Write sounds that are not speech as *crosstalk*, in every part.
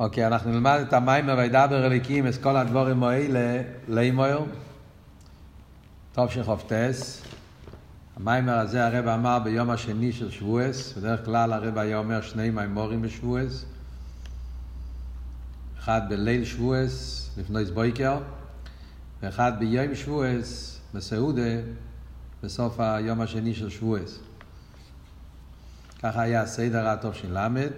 אוקיי, אנחנו נלמד את המיימר וידבר אליקים את כל הדבורים האלה לימויר. טוב שחופטס. המיימר הזה הרב אמר ביום השני של שבועס, בדרך כלל הרב היה אומר שני מיימורים בשבועס. אחד בליל שבועס, לפני סבויקר, ואחד ביום שבועס, בסעודה, בסוף היום השני של שבועס. ככה היה הסדר הטוב של למד.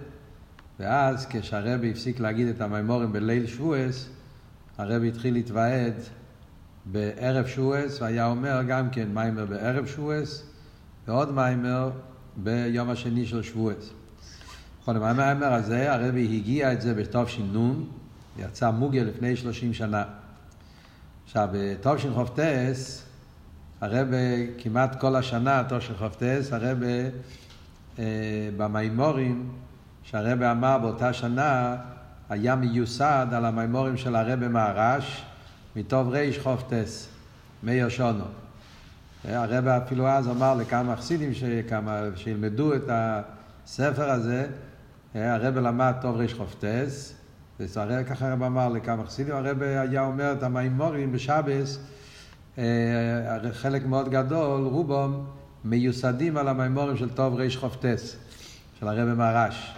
ואז כשהרבי הפסיק להגיד את המימורים בליל שבועס, הרבי התחיל להתוועד בערב שבועס, והיה אומר גם כן מיימר בערב שבועס, ועוד מיימר ביום השני של שבועס. נכון, המיימר הזה, הרבי הגיע את זה בתש"ן, יצא מוגיה לפני 30 שנה. עכשיו, בתשכ"טס, הרבי כמעט כל השנה, תשכ"טס, הרבי אה, במימורים, שהרבא אמר באותה שנה, היה מיוסד על המימורים של הרבא מהרש, מטוב ריש חופטס, מאיר שונו. הרבא אפילו אז אמר לכמה חסידים שכמה, שילמדו את הספר הזה, הרבא למד טוב ריש חופטס, ככה הרבא אמר לכמה חסידים, הרבא היה אומר את המימורים בשבס, חלק מאוד גדול, רובם מיוסדים על המימורים של טוב ריש חופטס, של הרבא מהרש.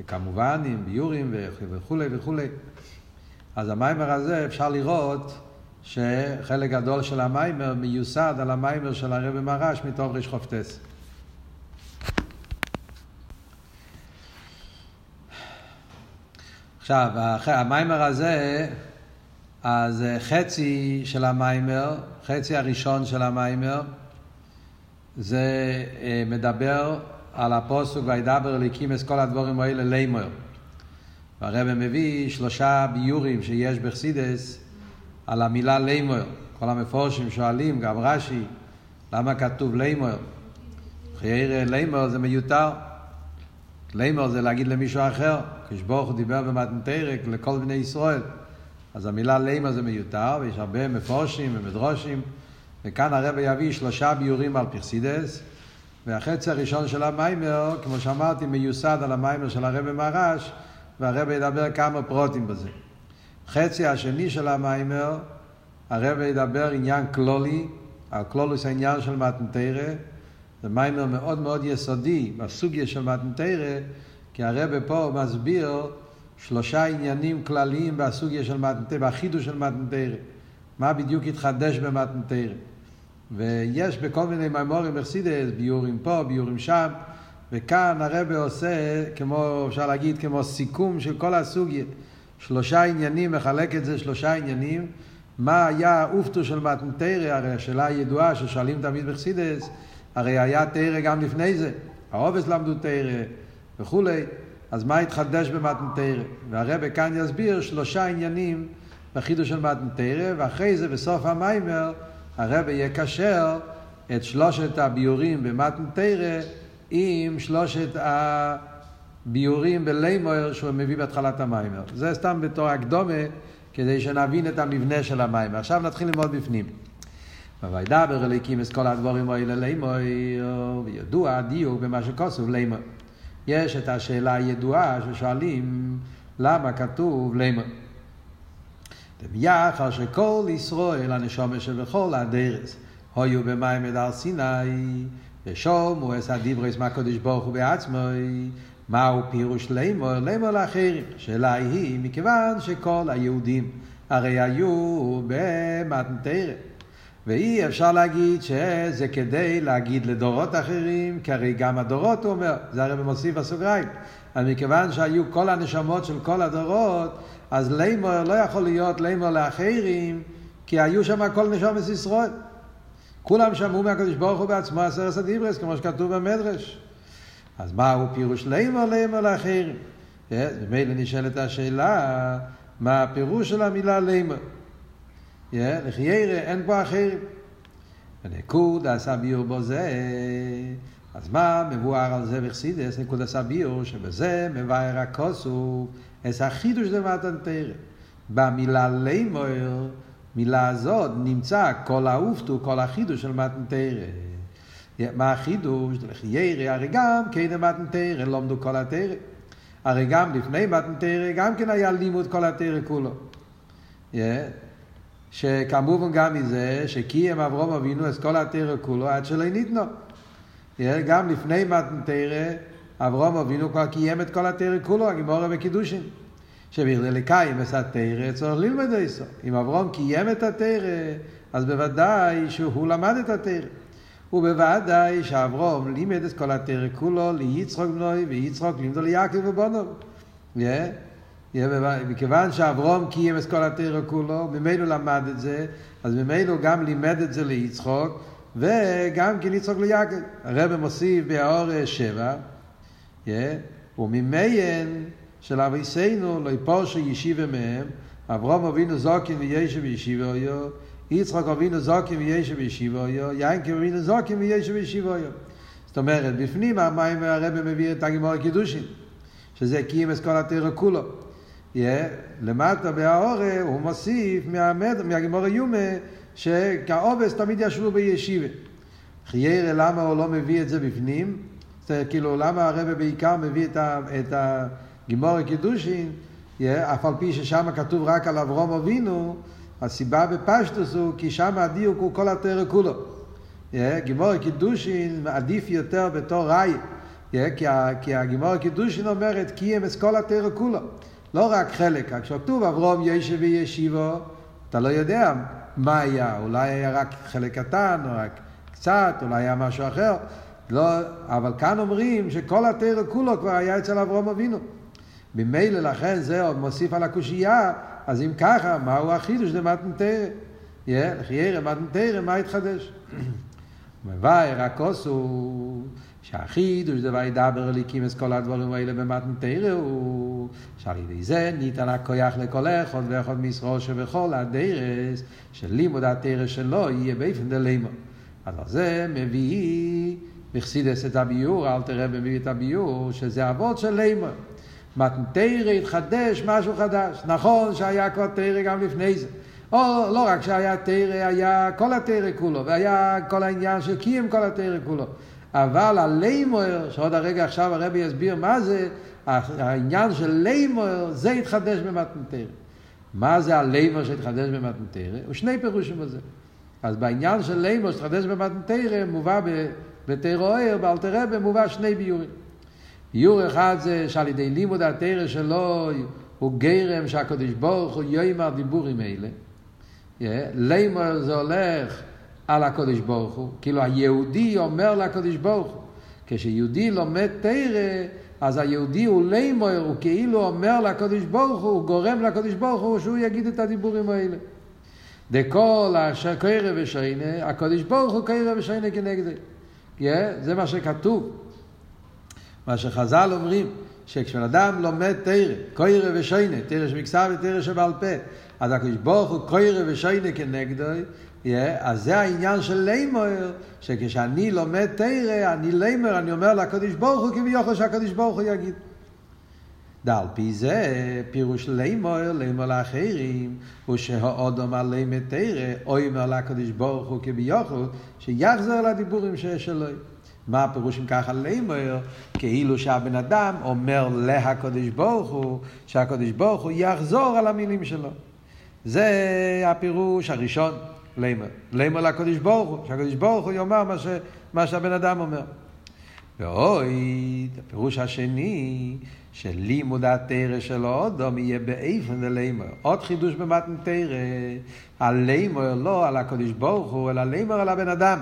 וכמובן עם ביורים וכולי וכולי. אז המיימר הזה אפשר לראות שחלק גדול של המיימר מיוסד על המיימר של הרבי מרש מתוך ריש חופטס. עכשיו, המיימר הזה, אז חצי של המיימר, חצי הראשון של המיימר, זה אה, מדבר על הפוסוק וידבר אליקים את כל הדבורים האלה לימר. והרבא מביא שלושה ביורים שיש בחסידס על המילה לימר. כל המפורשים שואלים, גם רש"י, למה כתוב לימר? חייר לימר זה מיותר. לימר זה להגיד למישהו אחר. כשברוך דיבר במתנתרק לכל בני ישראל. אז המילה לאמר זה מיותר, ויש הרבה מפרשים ומדרשים. וכאן הרב יביא שלושה ביאורים על פי חסידות. והחצי הראשון של המאמר, כמו שאמרתי, מיוסד על המאמר של הרבי מהר"ש, והרבי ידבר כמה פרטים בזה. חצי השני של המאמר, הרבי ידבר עניין כללי, על כללות העניין של מתן תורה. זה מאמר מאוד מאוד יסודי בסוגיה של מתן תורה, כי הרבי פה מסביר שלושה עניינים כלליים בסוגיה של מתנתרא, בחידוש של מתנתרא. מה בדיוק התחדש במתנתרא. ויש בכל מיני מימורים מרסידס, ביורים פה, ביורים שם, וכאן הרב עושה, כמו, אפשר להגיד, כמו סיכום של כל הסוגיה. שלושה עניינים, מחלק את זה שלושה עניינים. מה היה האופטו של מתנתרא, הרי השאלה הידועה ששואלים תמיד בחסידס, הרי היה תרא גם לפני זה, העובס למדו תרא וכולי, אז מה התחדש במתנתרא? והרב כאן יסביר שלושה עניינים בחידוש של מתנתרא, ואחרי זה בסוף המיימר הרב יקשר את שלושת הביורים במתן תרא עם שלושת הביורים בלימויר שהוא מביא בהתחלת המיימר. זה סתם בתור הקדומה, כדי שנבין את המבנה של המיימר. עכשיו נתחיל ללמוד בפנים. וידבר אליקים את כל הדבורים האלה לימויר, וידוע הדיוק במה שכוסוב לימויר. יש את השאלה הידועה ששואלים למה כתוב לימויר. ומיחר שכל ישראל הנשומה שבכל הדרס היו במים מדר סיני ושומעו את הדיברס מהקדוש ברוך הוא בעצמו מהו פירוש לימור? לימור לאחרים. השאלה היא מכיוון שכל היהודים הרי היו במתנתרא ואי אפשר להגיד שזה כדי להגיד לדורות אחרים, כי הרי גם הדורות, הוא אומר, זה הרי מוסיף בסוגריים. אבל מכיוון שהיו כל הנשמות של כל הדורות, אז לימור לא יכול להיות לימור לאחרים, כי היו שם כל נשומת ישראל. כולם שמעו מהקדוש ברוך הוא בעצמו עשרת הדיברס, כמו שכתוב במדרש. אז מהו פירוש לימור לימור לאחרים? ממילא נשאלת השאלה, מה הפירוש של המילה לימור? לחיירה אין פה אחרים. ונקוד עשה ביור בו זה, אז מה מבואר על זה בחסידס, נקוד עשה ביור, שבזה מבאר הכוסו, את החידוש למתן תרא. במילה לימויר, מילה הזאת, נמצא כל האופטו, כל החידוש של מתן תרא. מה החידוש? לחיירה, הרי גם כן מתן תרא, לומדו כל התרא. הרי גם לפני מתנתרא גם כן היה לימוד כל התרא כולו. שכמובן גם מזה שקיים אברום אבינו את כל התרא כולו עד שלא ניתנו. גם לפני מתנתרא אברום אבינו כבר קיים את כל התרא כולו, הגימורה בקידושין. שבכדי לקיים את התרא צריך ללמד איסו. אם אברום קיים את התרא, אז בוודאי שהוא למד את התרא. ובוודאי שאברום לימד את כל התרא כולו ליצחוק בנוי ויצחוק לימדו ליעקב ובונו. מכיוון שאברום קיים את כל התרא כולו, ממילא למד את זה, אז ממילא גם לימד את זה ליצחוק, וגם כן יצחוק ליעקב. הרב מוסיף באור שבע, וממיין של אביסנו לא יפורשו ישיבה מהם, אברום אבינו זוקין וישב ישיבה יו, יצחק אבינו זוקים וישב בישיבויו, יינקב אבינו זוקים וישב בישיבויו. זאת אומרת, בפנים המים הרב מביא את הגימור הקידושין, שזה קיים את כל התרא כולו. למטה בהאורה הוא מוסיף מהגימור היומה שכעובס תמיד ישבו בישיבה. חיירה למה הוא לא מביא את זה בפנים? זה כאילו למה הרב בעיקר מביא את הגימור הקידושין, אף על פי ששם כתוב רק על אברום אבינו, הסיבה בפשטוס הוא כי שם הדיוק הוא כל התרא כולו. גימור קידושין עדיף יותר בתור ראי, כי הגימור קידושין אומרת קיים את כל כולו. לא רק חלק, כשכתוב אברום ישב וישיבו, אתה לא יודע מה היה, אולי היה רק חלק קטן, או רק קצת, אולי היה משהו אחר. לא, אבל כאן אומרים שכל התרא כולו כבר היה אצל אברום אבינו. ממילא לכן זה עוד מוסיף על הקושייה אז אם ככה, מהו החידוש למתנתרא? לחיירא מתנתרא, מה התחדש? מבאר הכוס הוא שהחידוש זה וידבר אליקים את כל הדברים האלה במתנתרא הוא שעל ידי זה ניתן הכויח לכל אחד ואחד מישראל שבכל הדרס של לימוד התרא שלו יהיה באופן דלימו. אז זה מביא בחסידס את הביור, אל תראה במביא את הביור, שזה אבות של לימו. מתנתרא התחדש משהו חדש. נכון שהיה כבר תרא גם לפני זה. או לא רק שהיה תרא, היה כל התרא כולו, והיה כל העניין של קיים כל התרא כולו. אבל הלימויר, שעוד הרגע עכשיו הרבי יסביר מה זה, העניין של לימויר, זה התחדש במתנתרא. מה זה הלימויר שהתחדש במתנתרא? הוא שני פירושים בזה. אז בעניין של לימויר שהתחדש במתנתרא מובא בתרא באלתר רבי מובא שני ביורים. ביור אחד זה שעל ידי לימוד התרא שלו הוא גרם שהקדוש ברוך הוא יאמר דיבורים אלה. לימור זה הולך על הקדוש ברוך הוא, כאילו היהודי אומר לקדוש ברוך הוא. כשיהודי לומד תרא, אז היהודי הוא לימור, הוא כאילו אומר לקדוש ברוך הוא, הוא גורם לקדוש ברוך הוא שהוא יגיד את הדיבורים האלה. דכל אשר קרא ושיינה, הקדוש ברוך הוא קרא ושיינה כנגדי. זה מה שכתוב. מה שחז"ל אומרים, שכשבן אדם לומד תרא, קוירא ושיינה, תרא שמקסה ותרא שבעל פה, אז הקדוש ברוך הוא קוירא ושיינה כנגדו, אז זה העניין של לימור, שכשאני לומד תרא, אני לימור, אני אומר לקדוש ברוך הוא כביכול שהקדוש ברוך הוא יגיד. דל פי זה פירוש לימור, לימור לאחרים, הוא שהאודום על לימד תרא, או אומר לקדוש ברוך הוא כביכול, שיחזר לדיבורים אלוהים. מה הפירוש אם ככה לימר? כאילו שהבן אדם אומר להקדוש ברוך הוא, שהקדוש ברוך הוא יחזור על המילים שלו. זה הפירוש הראשון, לימר. לימר לקדוש ברוך הוא, שהקדוש ברוך הוא יאמר מה, ש, מה שהבן אדם אומר. ואוי, הפירוש השני, שלימוד התרא של האודום יהיה באיפן ללימר. עוד חידוש במתן תרא, הלימר לא על הקדוש ברוך הוא, אלא לימר על הבן אדם.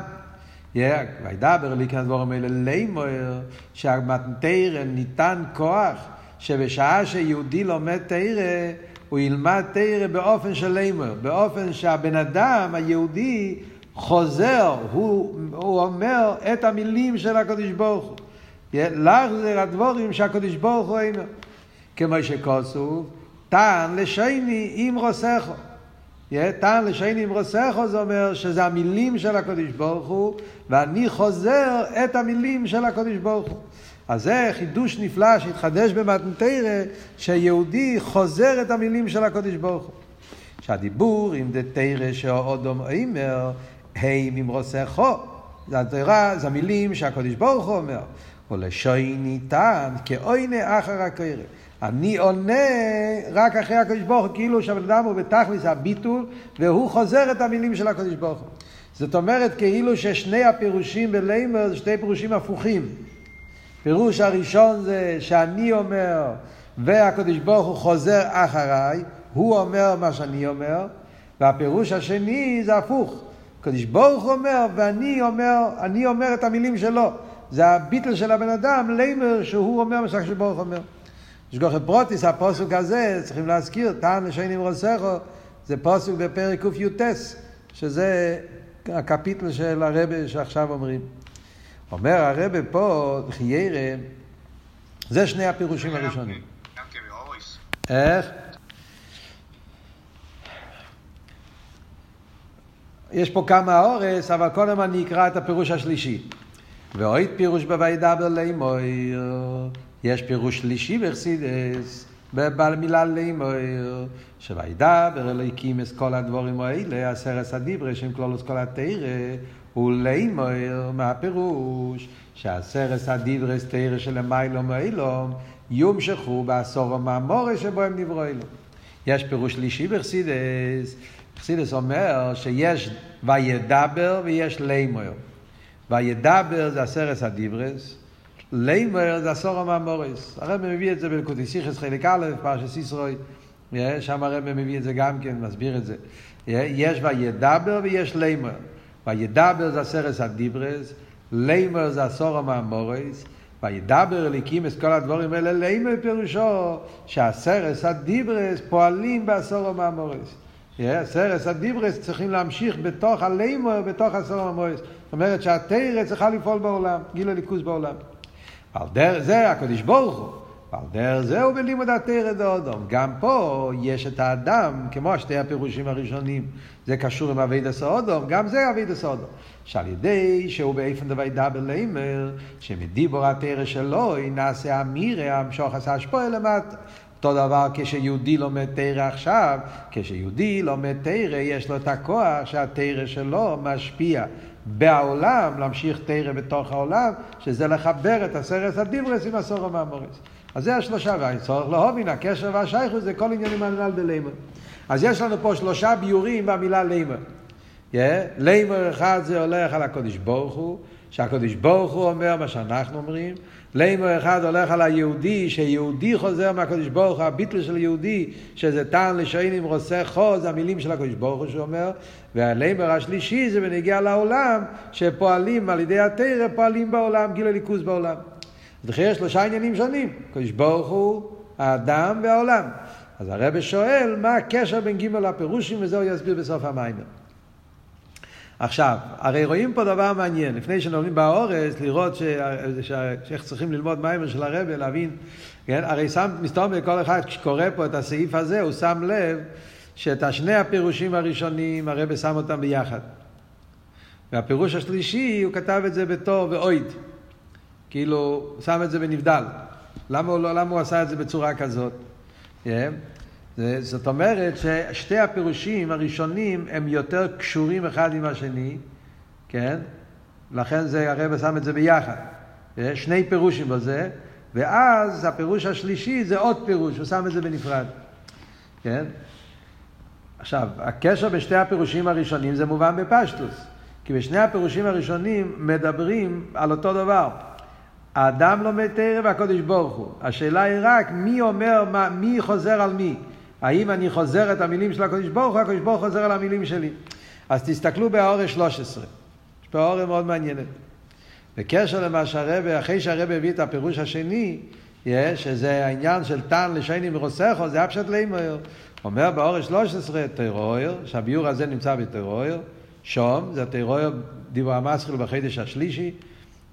וידבר לי כאן דבורם אלה לימויר, שהמתנתרא ניתן כוח שבשעה שיהודי לומד תרא, הוא ילמד תרא באופן של לימויר, באופן שהבן אדם, היהודי, חוזר, הוא, הוא אומר את המילים של הקדוש ברוך הוא. לך זה הדבורים שהקדוש ברוך הוא אינו. כמו שכוסוב, טען לשני עם רוסכו. טען לשני עם רוסכו זה אומר שזה המילים של הקדוש ברוך הוא ואני חוזר את המילים של הקדוש ברוך הוא. אז זה חידוש נפלא שהתחדש במתנתרא, שיהודי חוזר את המילים של הקדוש ברוך הוא. שהדיבור עם דתרא שאודום אימר, הם עם רוסכו. זה התורה, זה המילים שהקדוש ברוך הוא אומר. ולשויני טעם כאוינה אחר הקרב. אני עונה רק אחרי הקדוש ברוך הוא, כאילו שהבן אדם הוא בתכלס הביטול, והוא חוזר את המילים של הקדוש ברוך הוא. זאת אומרת, כאילו ששני הפירושים בלימר זה שני פירושים הפוכים. פירוש הראשון זה שאני אומר, והקדוש ברוך הוא חוזר אחריי, הוא אומר מה שאני אומר, והפירוש השני זה הפוך. הקדוש ברוך הוא אומר, ואני אומר, אני אומר את המילים שלו. זה הביטל של הבן אדם, לימר, שהוא אומר מה שהקדוש ברוך אומר. שגוחי פרוטיס, הפוסוק הזה, צריכים להזכיר, טען לשיינים רוסכו, זה פוסוק בפרק קי"ט, שזה הקפיטל של הרבה שעכשיו אומרים. אומר הרבה פה, חיירה, זה שני הפירושים הראשונים. איך? יש פה כמה אורס, אבל קודם אני אקרא את הפירוש השלישי. ואוהד פירוש בוידבר לימויר, יש פירוש שלישי בחסידס, במילה לימויר, שוידבר אלוהיקים את כל הדבורים האלה, עשרת הדיברה, שהם כלולוס כל התרא, ולימויר מהפירוש, שעשרת הדיברס תרא שלמיילו מאילום, יומשכו בעשור המאמורה שבו הם נבראו אלו. יש פירוש שלישי בחסידות, חסידות אומר שיש וידבר ויש לאמר. וידבר זה עשרת הדיברות, לאמר זה עשרה מאמרות. הרב מביא את זה בלקוטי שיחות חלק א', פרשת יתרו, שם הרב מביא את זה גם כן, מסביר את זה. יש וידבר ויש לאמר. וידבר זה עשרת הדיברות, לאמר זה עשרה מאמרות, וידבר אלוקים את כל הדברים האלה, לאמר פירושו שעשרת הדיברות פועלים בעשרה מאמרות. עשרת הדיברות צריכים להמשיך בתוך הלאמר, בתוך עשרה מאמרות. זאת אומרת שהתורה צריכה לפעול בעולם, גילוי אלוקות בעולם. על דרך זה הקדוש ברוך הוא. ועל דרך זה הוא בלימוד התורה דאדם. גם פה יש את האדם, כמו שתי הפירושים הראשונים, זה קשור עם עבודת האדם, גם זה עבודת האדם. שעל ידי שהוא באופן דוידבר לאמר, שמדיבור התרא שלו, נעשה אמירה, המשוך עשה השפוע למטה. אותו דבר כשיהודי לומד תרא עכשיו, כשיהודי לומד תרא יש לו את הכוח שהתרא שלו משפיע בעולם, להמשיך תרא בתוך העולם, שזה לחבר את עשרת הדיברס עם עשור המאמורס. אז זה השלושה, והצורך להובין, הקשר והשייכות זה כל עניינים על דלימר. אז יש לנו פה שלושה ביורים במילה לימר. Yeah, לימר אחד זה הולך על הקודש ברוך הוא, שהקודש ברוך הוא אומר מה שאנחנו אומרים, לימר אחד הולך על היהודי, שיהודי חוזר מהקודש ברוך הוא, הביטל של יהודי, שזה טען לשיינים רוצה חוז, המילים של הקודש ברוך הוא שאומר, והלימר השלישי זה בנגיע לעולם, שפועלים על ידי התרא, פועלים בעולם, גיל הליכוז בעולם. אז לכן יש שלושה עניינים שונים, הקודש ברוך הוא, האדם והעולם. אז הרב שואל, מה הקשר בין ג' לפירושים, וזה הוא יסביר בסוף המיימר. עכשיו, הרי רואים פה דבר מעניין, לפני שנולדים באורז, לראות ש... ש... שאיך צריכים ללמוד מיימר של הרבה, להבין, כן? הרי שם, מסתובב כל אחד שקורא פה את הסעיף הזה, הוא שם לב שאת השני הפירושים הראשונים, הרבה שם אותם ביחד. והפירוש השלישי, הוא כתב את זה בתור ואויד. כאילו, שם את זה בנבדל. למה הוא, לא, למה הוא עשה את זה בצורה כזאת? Yeah. זאת אומרת ששתי הפירושים הראשונים הם יותר קשורים אחד עם השני, כן? לכן זה, הרב שם את זה ביחד. שני פירושים בזה, ואז הפירוש השלישי זה עוד פירוש, הוא שם את זה בנפרד. כן? עכשיו, הקשר בשתי הפירושים הראשונים זה מובן בפשטוס. כי בשני הפירושים הראשונים מדברים על אותו דבר. האדם לומד תרא והקודש ברוך הוא. השאלה היא רק מי אומר, מה, מי חוזר על מי. האם אני חוזר את המילים של הקדוש ברוך הוא, הקדוש ברוך חוזר על המילים שלי. אז תסתכלו באורש 13. יש פה אורש מאוד מעניינת. בקשר למה שהרבא, אחרי שהרבא הביא את הפירוש השני, שזה העניין של טען לשני מרוסכו, זה הפשט לימויר. אומר באורש 13, טרויר, שהביור הזה נמצא בטרויר, שום, זה טרויר דיבור המסחיל בחידש השלישי,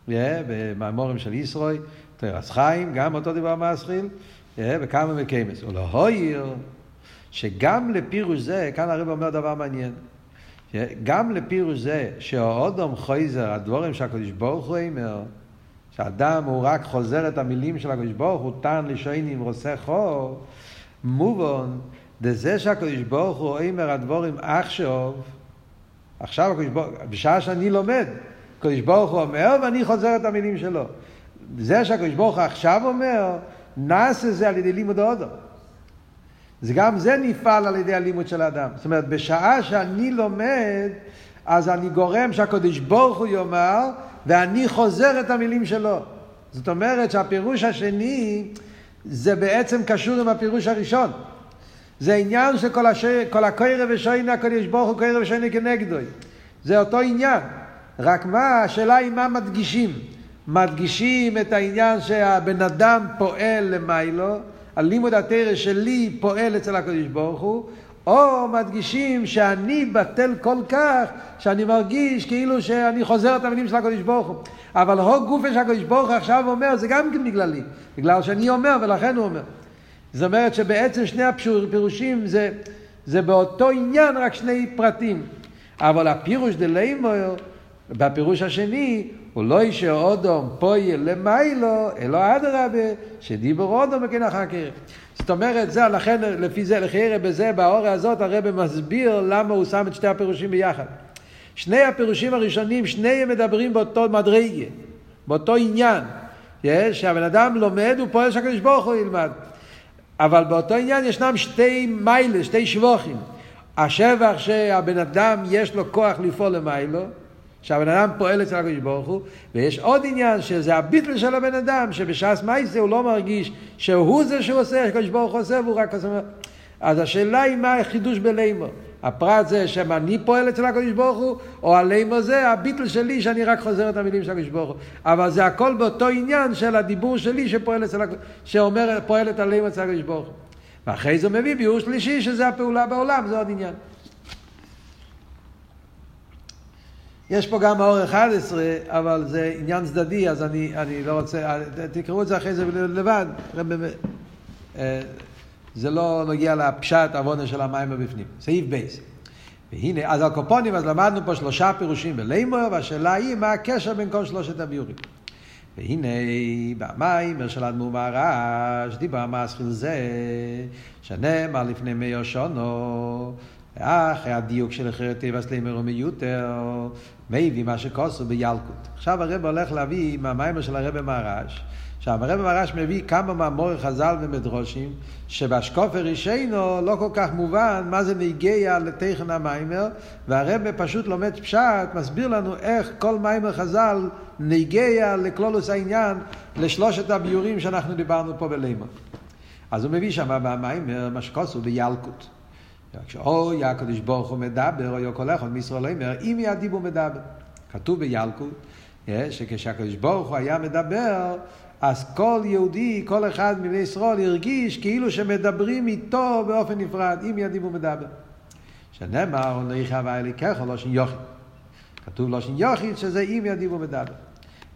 במאמורים של ישרוי, תרס חיים, גם אותו דיבור המסחיל, וכמה מקיימס. ולהויר, שגם לפירוש זה, כאן הרב אומר דבר מעניין, גם לפירוש זה שהאודום חויזר, הדבורים שהקדוש ברוך הוא אומר, שאדם הוא רק חוזר את המילים של הקדוש ברוך הוא, טען לשיינים רוצה חור, מובן, דזה שהקדוש ברוך הוא אומר הדבורים עכשיו, עכשיו הקדוש ברוך הוא, בשעה שאני לומד, הקדוש ברוך הוא אומר ואני חוזר את המילים שלו. זה שהקדוש ברוך הוא עכשיו אומר, נעשה זה על ידי לימוד האודו. זה גם זה נפעל על ידי הלימוד של האדם. זאת אומרת, בשעה שאני לומד, אז אני גורם שהקדוש ברוך הוא יאמר, ואני חוזר את המילים שלו. זאת אומרת שהפירוש השני, זה בעצם קשור עם הפירוש הראשון. זה עניין של כל, הש... כל הקוירה ושוינה, הקדוש ברוך הוא קוירה ושוינה כנגדו. זה אותו עניין. רק מה, השאלה היא מה מדגישים. מדגישים את העניין שהבן אדם פועל למיילו, הלימוד התרא שלי פועל אצל הקדוש ברוך הוא, או מדגישים שאני בטל כל כך, שאני מרגיש כאילו שאני חוזר את המילים של הקדוש ברוך הוא. אבל הו גופה שהקדוש ברוך הוא עכשיו אומר, זה גם כן בגללי. בגלל שאני אומר ולכן הוא אומר. זאת אומרת שבעצם שני הפירושים זה, זה באותו עניין, רק שני פרטים. אבל הפירוש דליימור, בפירוש השני, הוא לא אישר אודום פויל למיילו, אלא אדרבה, שדיבור אודום וכן אחר כך. זאת אומרת, זה, לכן, לפי זה, לחיירה בזה, באוריה הזאת, הרב מסביר למה הוא שם את שתי הפירושים ביחד. שני הפירושים הראשונים, שניהם מדברים באותו מדרגה, באותו עניין. יש, שהבן אדם לומד, הוא פועל שהקדוש ברוך הוא ילמד. אבל באותו עניין ישנם שתי מיילה, שתי שבוכים. השבח שהבן אדם יש לו כוח לפעול למיילו, שהבן אדם פועל אצל הקדוש ברוך הוא, ויש עוד עניין שזה הביטל של הבן אדם, שבש"ס מייסה הוא לא מרגיש שהוא זה שהוא עושה, הקדוש ברוך הוא עושה והוא רק עושה. אז השאלה היא מה החידוש בלימו. הפרט זה שאני פועל אצל הקדוש ברוך הוא, או הלימו זה הביטל שלי שאני רק חוזר את המילים של הקדוש ברוך הוא. אבל זה הכל באותו עניין של הדיבור שלי שפועל אצל שאומר, פועל את הלימו אצל הקדוש ברוך הוא. ואחרי זה מביא ביאור שלישי שזה הפעולה בעולם, זה עוד עניין. יש פה גם האור 11, אבל זה עניין צדדי, אז אני, אני לא רוצה, תקראו את זה אחרי זה לבד. אה, זה לא נוגע לפשט עוונה של המים בפנים. סעיף בייס. והנה, אז על קופונים, אז למדנו פה שלושה פירושים בלימור, והשאלה היא מה הקשר בין כל שלושת הביורים. והנה, במים של אדמו מהרש, דיבר מסחיל זה, שנאמר לפני מאיר שונו, אחרי הדיוק של אחרת טבעס לימר ומיותר, מביא מה שכוסו בילקוט. עכשיו הרב הולך להביא מהמיימר של הרב מהרש, עכשיו הרב מהרש מביא כמה מאמורי חז"ל ומדרושים, שבשקופר רישיינו לא כל כך מובן מה זה נגיע לתכן המיימר, והרב פשוט לומד פשט, מסביר לנו איך כל מיימר חז"ל נגיע לכלולוס העניין, לשלושת הביורים שאנחנו דיברנו פה בלימוד. אז הוא מביא שם במיימר מה שכוסו בילקוט. כשאוי הקדוש ברוך הוא מדבר, אוי כל אחד מישראל אומר, אם ידיבו מדבר. כתוב בילקוט, שכשהקדוש ברוך הוא היה מדבר, אז כל יהודי, כל אחד מבני ישראל הרגיש כאילו שמדברים איתו באופן נפרד, אם ידיבו מדבר. שנאמר, נריך הווה אליקך, לושן יוחיד. כתוב לושן יוחיד שזה אם ידיבו מדבר.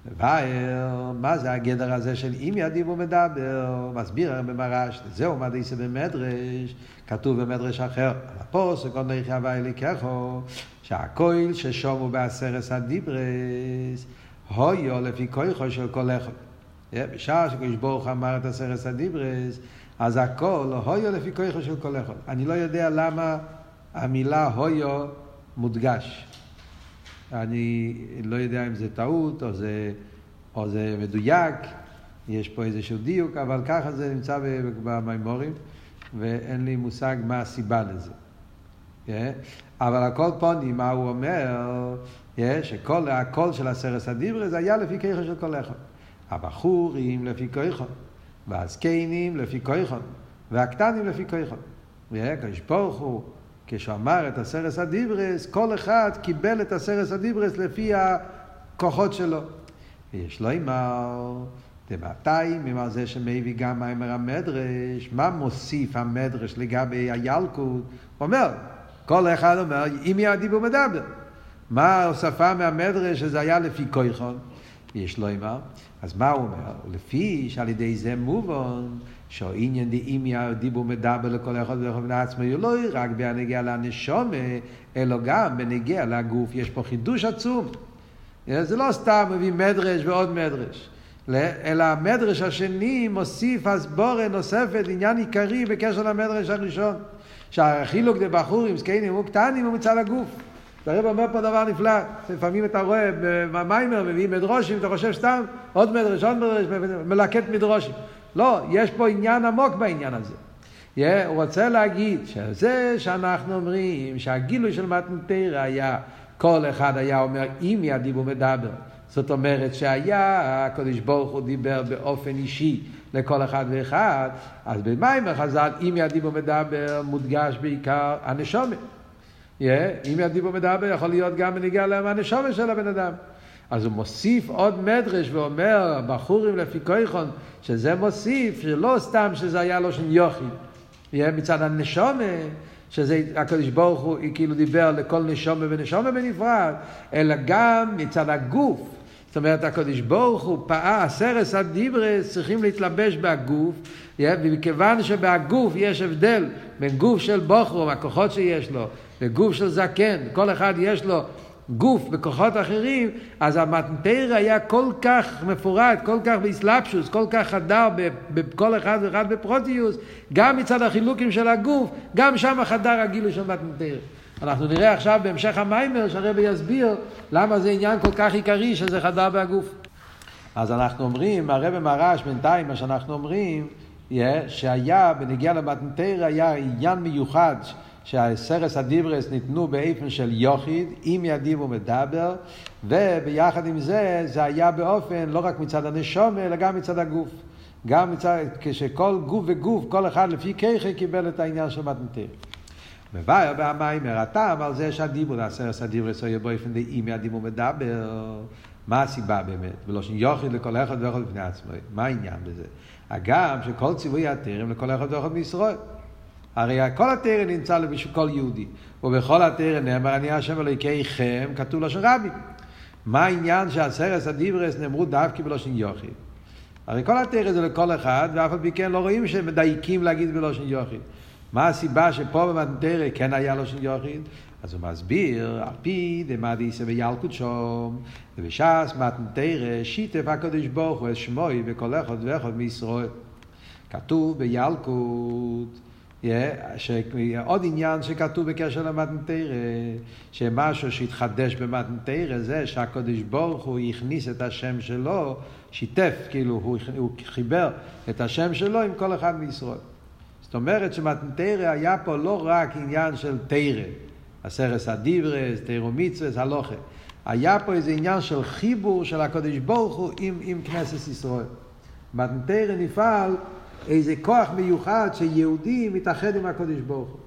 ובאר, מה זה הגדר הזה של אם ידיבו מדבר? מסביר במרש, זהו מה דייסה במדרש, כתוב במדרש אחר, הפוסק, עוד נריך הווה אליקךו, שהכויל ששומו בעשרס הדיברס, הויו לפי כויכו של כל אחד. בשעה שקדוש ברוך אמר את עשרס הדיברס, אז הכל הויו לפי כויכו של כל אחד. אני לא יודע למה המילה הויו מודגש. אני לא יודע אם זה טעות או זה, או זה מדויק, יש פה איזשהו דיוק, אבל ככה זה נמצא במימורים, ואין לי מושג מה הסיבה לזה. Yeah. אבל על כל פונים, מה הוא אומר? Yeah, שכל הקול של הסרס הדיברי זה היה לפי כיכו של כל אחד. הבחורים לפי כיכו, והזקנים לפי כיכו, והקטנים לפי כיכו. הקדוש ברוך הוא כשהוא אמר את הסרס הדיברס, כל אחד קיבל את הסרס הדיברס לפי הכוחות שלו. ויש לו אמר, דמתי ממר זה שמביא גם מיימר המדרש, מה מוסיף המדרש לגבי הילקוט? הוא אומר, כל אחד אומר, אם יהיה הדיבור מדבר. מה ההוספה מהמדרש שזה היה לפי כויכון? יש לו אמר. אז מה הוא אומר? לפי שעל ידי זה מובן שהעניין דאימיה דיבור מדבר לכל אחד ואחד מן עצמו לא רק בנגיע לנשומה, אלא גם בנגיע לגוף. יש פה חידוש עצום. זה לא סתם מביא מדרש ועוד מדרש, אלא המדרש השני מוסיף הסבורה נוספת, עניין עיקרי בקשר למדרש הראשון. שהחילוק דבחורים, זקנים וקטנים הוא מצד הגוף. הרב אומר פה דבר נפלא, לפעמים אתה רואה במיימר מביאים מדרושים, אתה חושב סתם עוד מדרש, עוד מדרש, מלקט מדרושים. לא, יש פה עניין עמוק בעניין הזה. Yeah, הוא רוצה להגיד שזה שאנחנו אומרים שהגילוי של מתנתרא היה, כל אחד היה אומר אם ידיבו מדבר. זאת אומרת שהיה, הקדוש ברוך הוא דיבר באופן אישי לכל אחד ואחד, אז במים החז"ל, אם ידיבו מדבר, מודגש בעיקר הנשומת. Yeah, אם ידיבו מדבר, יכול להיות גם בניגיע לנשומת של הבן אדם. אז הוא מוסיף עוד מדרש ואומר, בחורים לפי כויכון, שזה מוסיף, שלא סתם שזה היה לו שם יוחיד. יהיה מצד הנשומה, שזה הקדוש ברוך הוא כאילו דיבר לכל נשומה ונשומה בנפרד, אלא גם מצד הגוף. זאת אומרת, הקדוש ברוך הוא פעל, הסרס הדיברס צריכים להתלבש בגוף, ומכיוון שבגוף יש הבדל בין גוף של בוכרו, הכוחות שיש לו, וגוף של זקן, כל אחד יש לו גוף בכוחות אחרים, אז המטנטר היה כל כך מפורט, כל כך באסלאפשוס, כל כך חדר בכל אחד ואחד בפרוטיוס, גם מצד החילוקים של הגוף, גם שם חדר הגילוי של מטנטר. אנחנו נראה עכשיו בהמשך המיימר שהרבי יסביר למה זה עניין כל כך עיקרי שזה חדר בהגוף. אז אנחנו אומרים, הרבי מרש בינתיים, מה שאנחנו אומרים, yeah, שהיה, בנגיע למטנטר היה עניין מיוחד שהסרס הדיברס ניתנו באיפן של יוחיד, עם ידיב ומדבר, וביחד עם זה, זה היה באופן לא רק מצד הנשום, אלא גם מצד הגוף. גם מצד, כשכל גוף וגוף, כל אחד לפי ככה קיבל את העניין של מתנתר. מבאר בהמיימר הטעם על זה שהדיבור, הסרס הדיברס יהיה באופן די אם ידיב מדבר. מה הסיבה באמת? ולא שיוחיד לכל אחד ואחד בפני עצמו. מה העניין בזה? הגם שכל ציווי הטרם לכל אחד ואחד מישראל. הרי כל התרא נמצא בשביל כל יהודי. ובכל התרא נאמר, אני השם אלוהיכיכם, כתוב לשון רבי. מה העניין שהסרס הדיברס נאמרו דווקא בלושן יוחיד? הרי כל התרא זה לכל אחד, ואף על פי כן לא רואים שמדייקים להגיד בלושן יוחיד. מה הסיבה שפה במתנתרא כן היה לושן יוחיד? אז הוא מסביר, על פי דמדיסא וילקוט שום, ובש"ס מתנתרא שיתף הקדוש ברוך הוא את שמוי וכל אחד ואחד מישראל. כתוב בילקוט שעוד עניין שכתוב בקשר למתנתרא, שמשהו שהתחדש במתנתרא זה שהקדוש ברוך הוא הכניס את השם שלו, שיתף, כאילו הוא, הוא חיבר את השם שלו עם כל אחד מישראל. זאת אומרת שמתנתרא היה פה לא רק עניין של תרא, הסרס הדיברס, תרא מצווה, הלוכה. היה פה איזה עניין של חיבור של הקדוש ברוך הוא עם, עם כנסת ישראל. מתנתרא נפעל איזה כוח מיוחד שיהודי מתאחד עם הקודש ברוך הוא.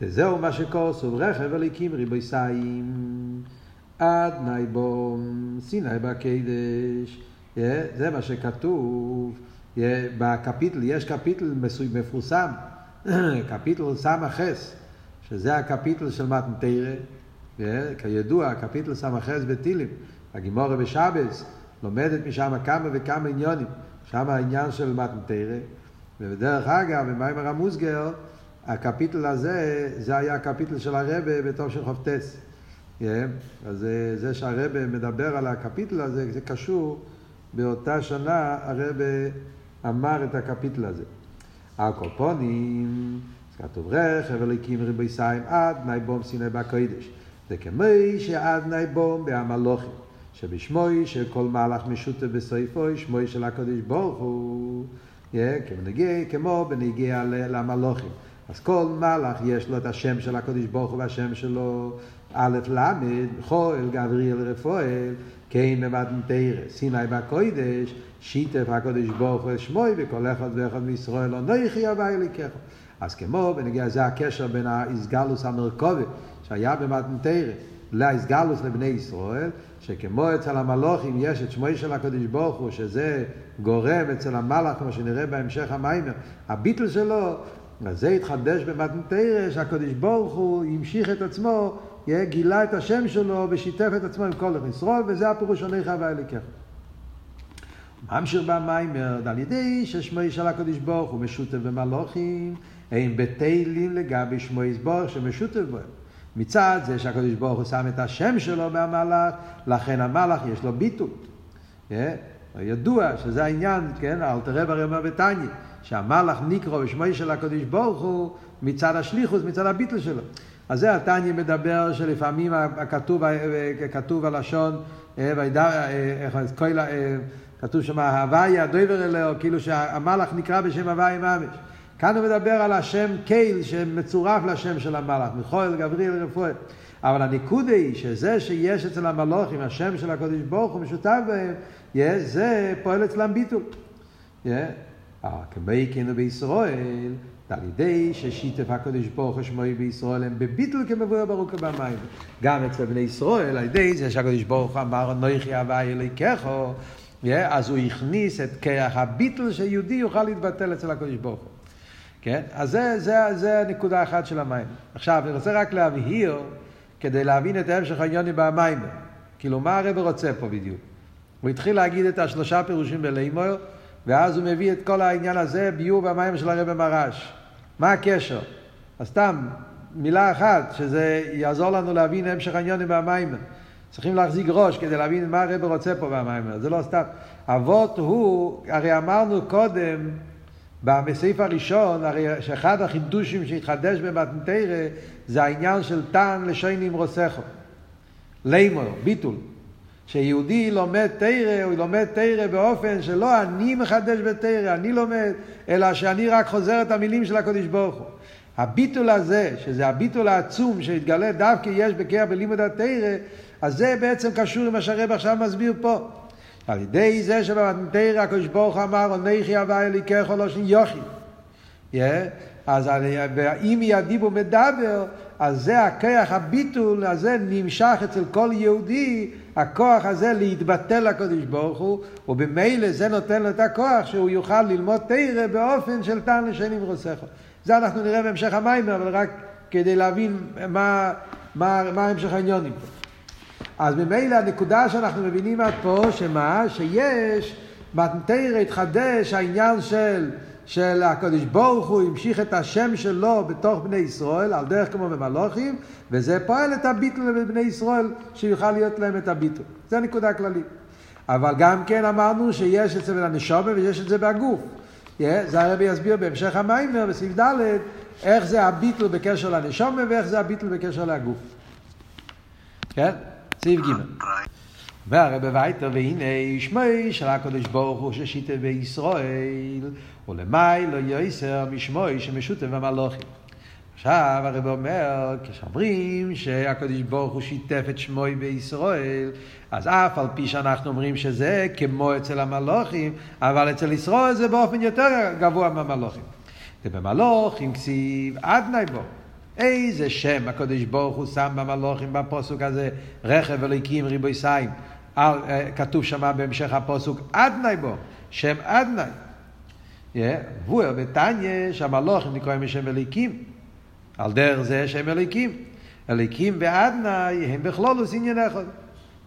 וזהו מה שכוסו, רכב אליקים ריבוי סיים, עד נייבום, סיני בקדש. זה מה שכתוב בקפיטל, יש קפיטל מפורסם, *clears throat* קפיטל ס"ח, שזה הקפיטל של מתן תורה, כידוע, קפיטל ס"ח בתהילים, הגמרא בשבת, לומדת משם כמה וכמה עניינים. שם העניין של מתן תורה, ובדרך אגב, במאמר המוסגר, הקפיטל הזה, זה היה הקפיטל של הרבי בתשכ"ט. Yeah, אז זה שהרבה מדבר על הקפיטל הזה, זה קשור באותה שנה הרבה אמר את הקפיטל הזה. הקופונים, כתוב רכב אליקים ריבי סיים עד נייבום סיני בקוידש. זה כמי שעד נייבום בהמלוכים. שבשמוי שכל מהלך משוטה בסויפוי, שמוי של הקדוש ברוך הוא, כמנגיע, כמו בנגיע למלוכים. אז כל מהלך יש לו את השם של הקדוש ברוך הוא והשם שלו, א' ל', חואל, גבריאל, רפואל, כן במתן תרא, סיני בקוידש, שיתף הקדוש ברוך הוא שמוי, וכל אחד ואחד מישראל לא נכי אבי אליקך. אז כמו בנגיע זה הקשר בין האיסגלוס המרכובי שהיה במתן תרא לאיסגלוס לבני ישראל, שכמו אצל המלוכים יש את שמוי של הקדוש ברוך הוא, שזה גורם אצל המלאך, כמו שנראה בהמשך המיימר, הביטל שלו, אז זה התחדש במתנתרא, שהקדוש ברוך הוא המשיך את עצמו, גילה את השם שלו ושיתף את עצמו עם כל ישראל, וזה הפירוש עוניך ואליקך. ממשיך במיימר, על ידי ששמוי של הקדוש ברוך הוא משותף במלוכים, הם בטלים לגבי שמוי סבור שמשותף בהם. מצד זה שהקדוש ברוך הוא שם את השם שלו מהמלאך, לכן המלאך יש לו ביטול. כן? ידוע שזה העניין, כן, אלתר רב הרי אומר שהמלאך נקרא בשמי של הקדוש ברוך הוא מצד השליחוס, מצד הביטול שלו. אז זה התניא מדבר שלפעמים הכתוב, כתוב הלשון, כתוב שם הוויה, דויבר אלוהו, כאילו שהמלאך נקרא בשם הוויה ממש. כאן הוא מדבר על השם קייל שמצורף לשם של המלאך, מיכואל, גבריאל, רפואל. אבל הניקוד היא שזה שיש אצל המלוכים, השם של הקדוש ברוך הוא משותף בהם, זה פועל אצלם ביטול. כמי כן בישראל, על ידי ששיתף הקדוש ברוך הוא שמוי בישראל הם בביטול כמבואר ברוך במים. גם אצל בני ישראל, על ידי זה שהקדוש ברוך הוא אמר נויכי הווי אליקךו, אז הוא הכניס את כיח הביטול שיהודי יוכל להתבטל אצל הקדוש ברוך הוא. כן? אז זה, זה, זה הנקודה אחת של המים. עכשיו, אני רוצה רק להבהיר, כדי להבין את המשך העניונים במים. כאילו, מה הרב רוצה פה בדיוק? הוא התחיל להגיד את השלושה פירושים בלימור, ואז הוא מביא את כל העניין הזה, ביור במים של הרב מרש. מה הקשר? אז סתם, מילה אחת, שזה יעזור לנו להבין המשך העניונים במים. צריכים להחזיק ראש כדי להבין מה הרב רוצה פה במים. זה לא סתם. אבות הוא, הרי אמרנו קודם, בסעיף הראשון, הרי שאחד החידושים שהתחדש במתנתרא זה העניין של טען לשיינים רוסכו. לימור, ביטול. שיהודי לומד תרא, הוא לומד תרא באופן שלא אני מחדש בתרא, אני לומד, אלא שאני רק חוזר את המילים של הקדוש ברוך הוא. הביטול הזה, שזה הביטול העצום שהתגלה דווקא יש בקרב בלימוד התרא, אז זה בעצם קשור עם מה שהרב עכשיו מסביר פה. על ידי זה שבמתנתרא הקדוש ברוך אמר, עונכי הווה אליקך שני יוכי. אז אם ידיבו מדבר, אז זה הכוח הביטול הזה נמשך אצל כל יהודי, הכוח הזה להתבטל לקדוש ברוך הוא, ובמילא זה נותן לו את הכוח שהוא יוכל ללמוד תרא באופן של טעם לשנים רוסכו. זה אנחנו נראה בהמשך המים, אבל רק כדי להבין מה, מה, מה המשך העניונים פה. אז ממילא הנקודה שאנחנו מבינים עד פה, שמה? שיש, מתנתרא התחדש העניין של של הקדוש ברוך הוא המשיך את השם שלו בתוך בני ישראל, על דרך כמו במלוכים, וזה פועל את הביטול לבני ישראל, שיוכל להיות להם את הביטול. זה נקודה כללית. אבל גם כן אמרנו שיש את זה בנשומה ויש את זה בגוף. Yeah, זה הרבי יסביר בהמשך המיימר בסעיף ד' איך זה הביטול בקשר לנשומה ואיך זה הביטול בקשר לגוף. כן? סעיף ג' והרב וייטר והנה שמי של הקדוש ברוך הוא ששיתף בישראל ולמי לא יויסר משמוי שמשותף במלוכים. עכשיו הרב אומר, כשאומרים שהקדוש ברוך הוא שיתף את שמוי בישראל, אז אף על פי שאנחנו אומרים שזה כמו אצל המלוכים, אבל אצל ישראל זה באופן יותר גבוה מהמלוכים. ובמלוכים כסיב עדני בו. איזה שם הקדוש ברוך הוא שם במלוכים בפוסוק הזה, רכב אליקים ריבוי סיים. על, אה, כתוב שם בהמשך הפוסוק אדני בו, שם אדני. והוא בתניא שהמלוכים נקראים בשם אליקים. על דרך זה שם אליקים. אליקים ואדני הם בכלולוס עניין אחד.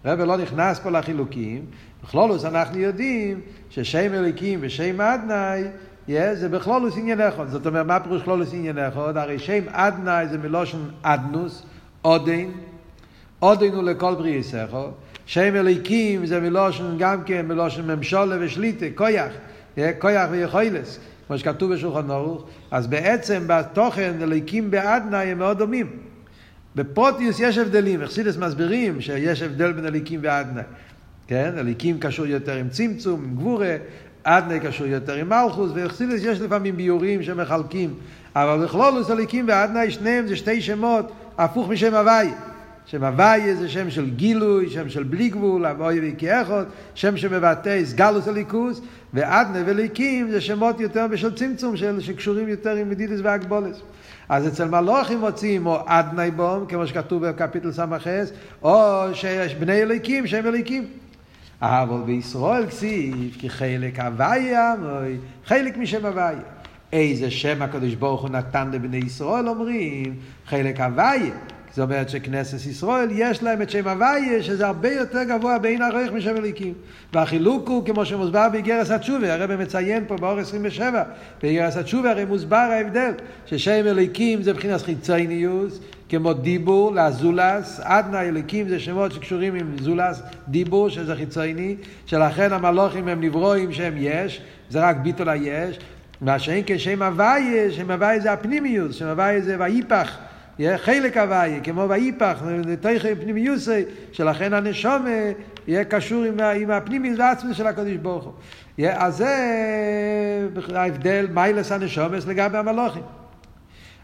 רבי לא נכנס פה לחילוקים. בכלולוס אנחנו יודעים ששם אליקים ושם Yeah, זה בכלולוס עניין אחד. זאת אומרת, מה פירוש כלולוס עניין אחד? הרי שם אדני זה מלושן אדנוס, עודן. עודן הוא לכל בריאי סכו. שם אליקים זה מלושן גם כן מלושן ממשולה ושליטה, כויח. כויח ויכולס, כמו שכתוב בשולחן ערוך, אז בעצם בתוכן אליקים באדנה הם מאוד דומים. בפרוטיוס יש הבדלים, אכסידס מסבירים שיש הבדל בין אליקים ואדנה. כן, אליקים קשור יותר עם צמצום, עם גבורה, אדנה קשור יותר עם מלכוס, ואכסידס יש לפעמים ביורים שמחלקים, אבל בכלולוס אליקים ואדנה, שניהם זה שתי שמות, הפוך משם הוואי. שם הוויה זה שם של גילוי, שם של בלי גבול, אבוי וכאחות, שם שמבטא סגלוס הליכוס, ואדנה וליקים זה שמות יותר בשל צמצום, של, שקשורים יותר עם מדידס והגבולס. אז אצל מלוכים מוצאים או אדני בום, כמו שכתוב בקפיטל סמ"ס, או שיש בני אליקים, שם אליקים. אבל בישראל כסיף, כי חלק הוויה, חלק משם הוויה. איזה שם הקדוש ברוך הוא נתן לבני ישראל אומרים, חלק הוויה. זאת אומרת שכנסת ישראל יש להם את שם הוויה שזה הרבה יותר גבוה בין הרייך משם אליקים. והחילוק הוא כמו שמוסבר באיגרס התשובה הרב מציין פה באור 27 באיגרס התשובה הרי מוסבר ההבדל ששם אליקים זה מבחינת חיצייניוס כמו דיבור לזולס אדנה אליקים זה שמות שקשורים עם זולס דיבור שזה חיצייני שלכן המלוכים הם נברואים שהם יש זה רק ביטול היש מה שאין כשם הוויה שם הוויה זה הפנימיוס שם הוויה זה ויפח יהיה חלק הוויה, כמו באיפך, תויכי פנימיוסי, שלכן הנשום יהיה קשור עם, עם הפנימיות העצמי של הקדוש ברוך הוא. אז זה ההבדל מיילס הנשומס לגבי המלוכים.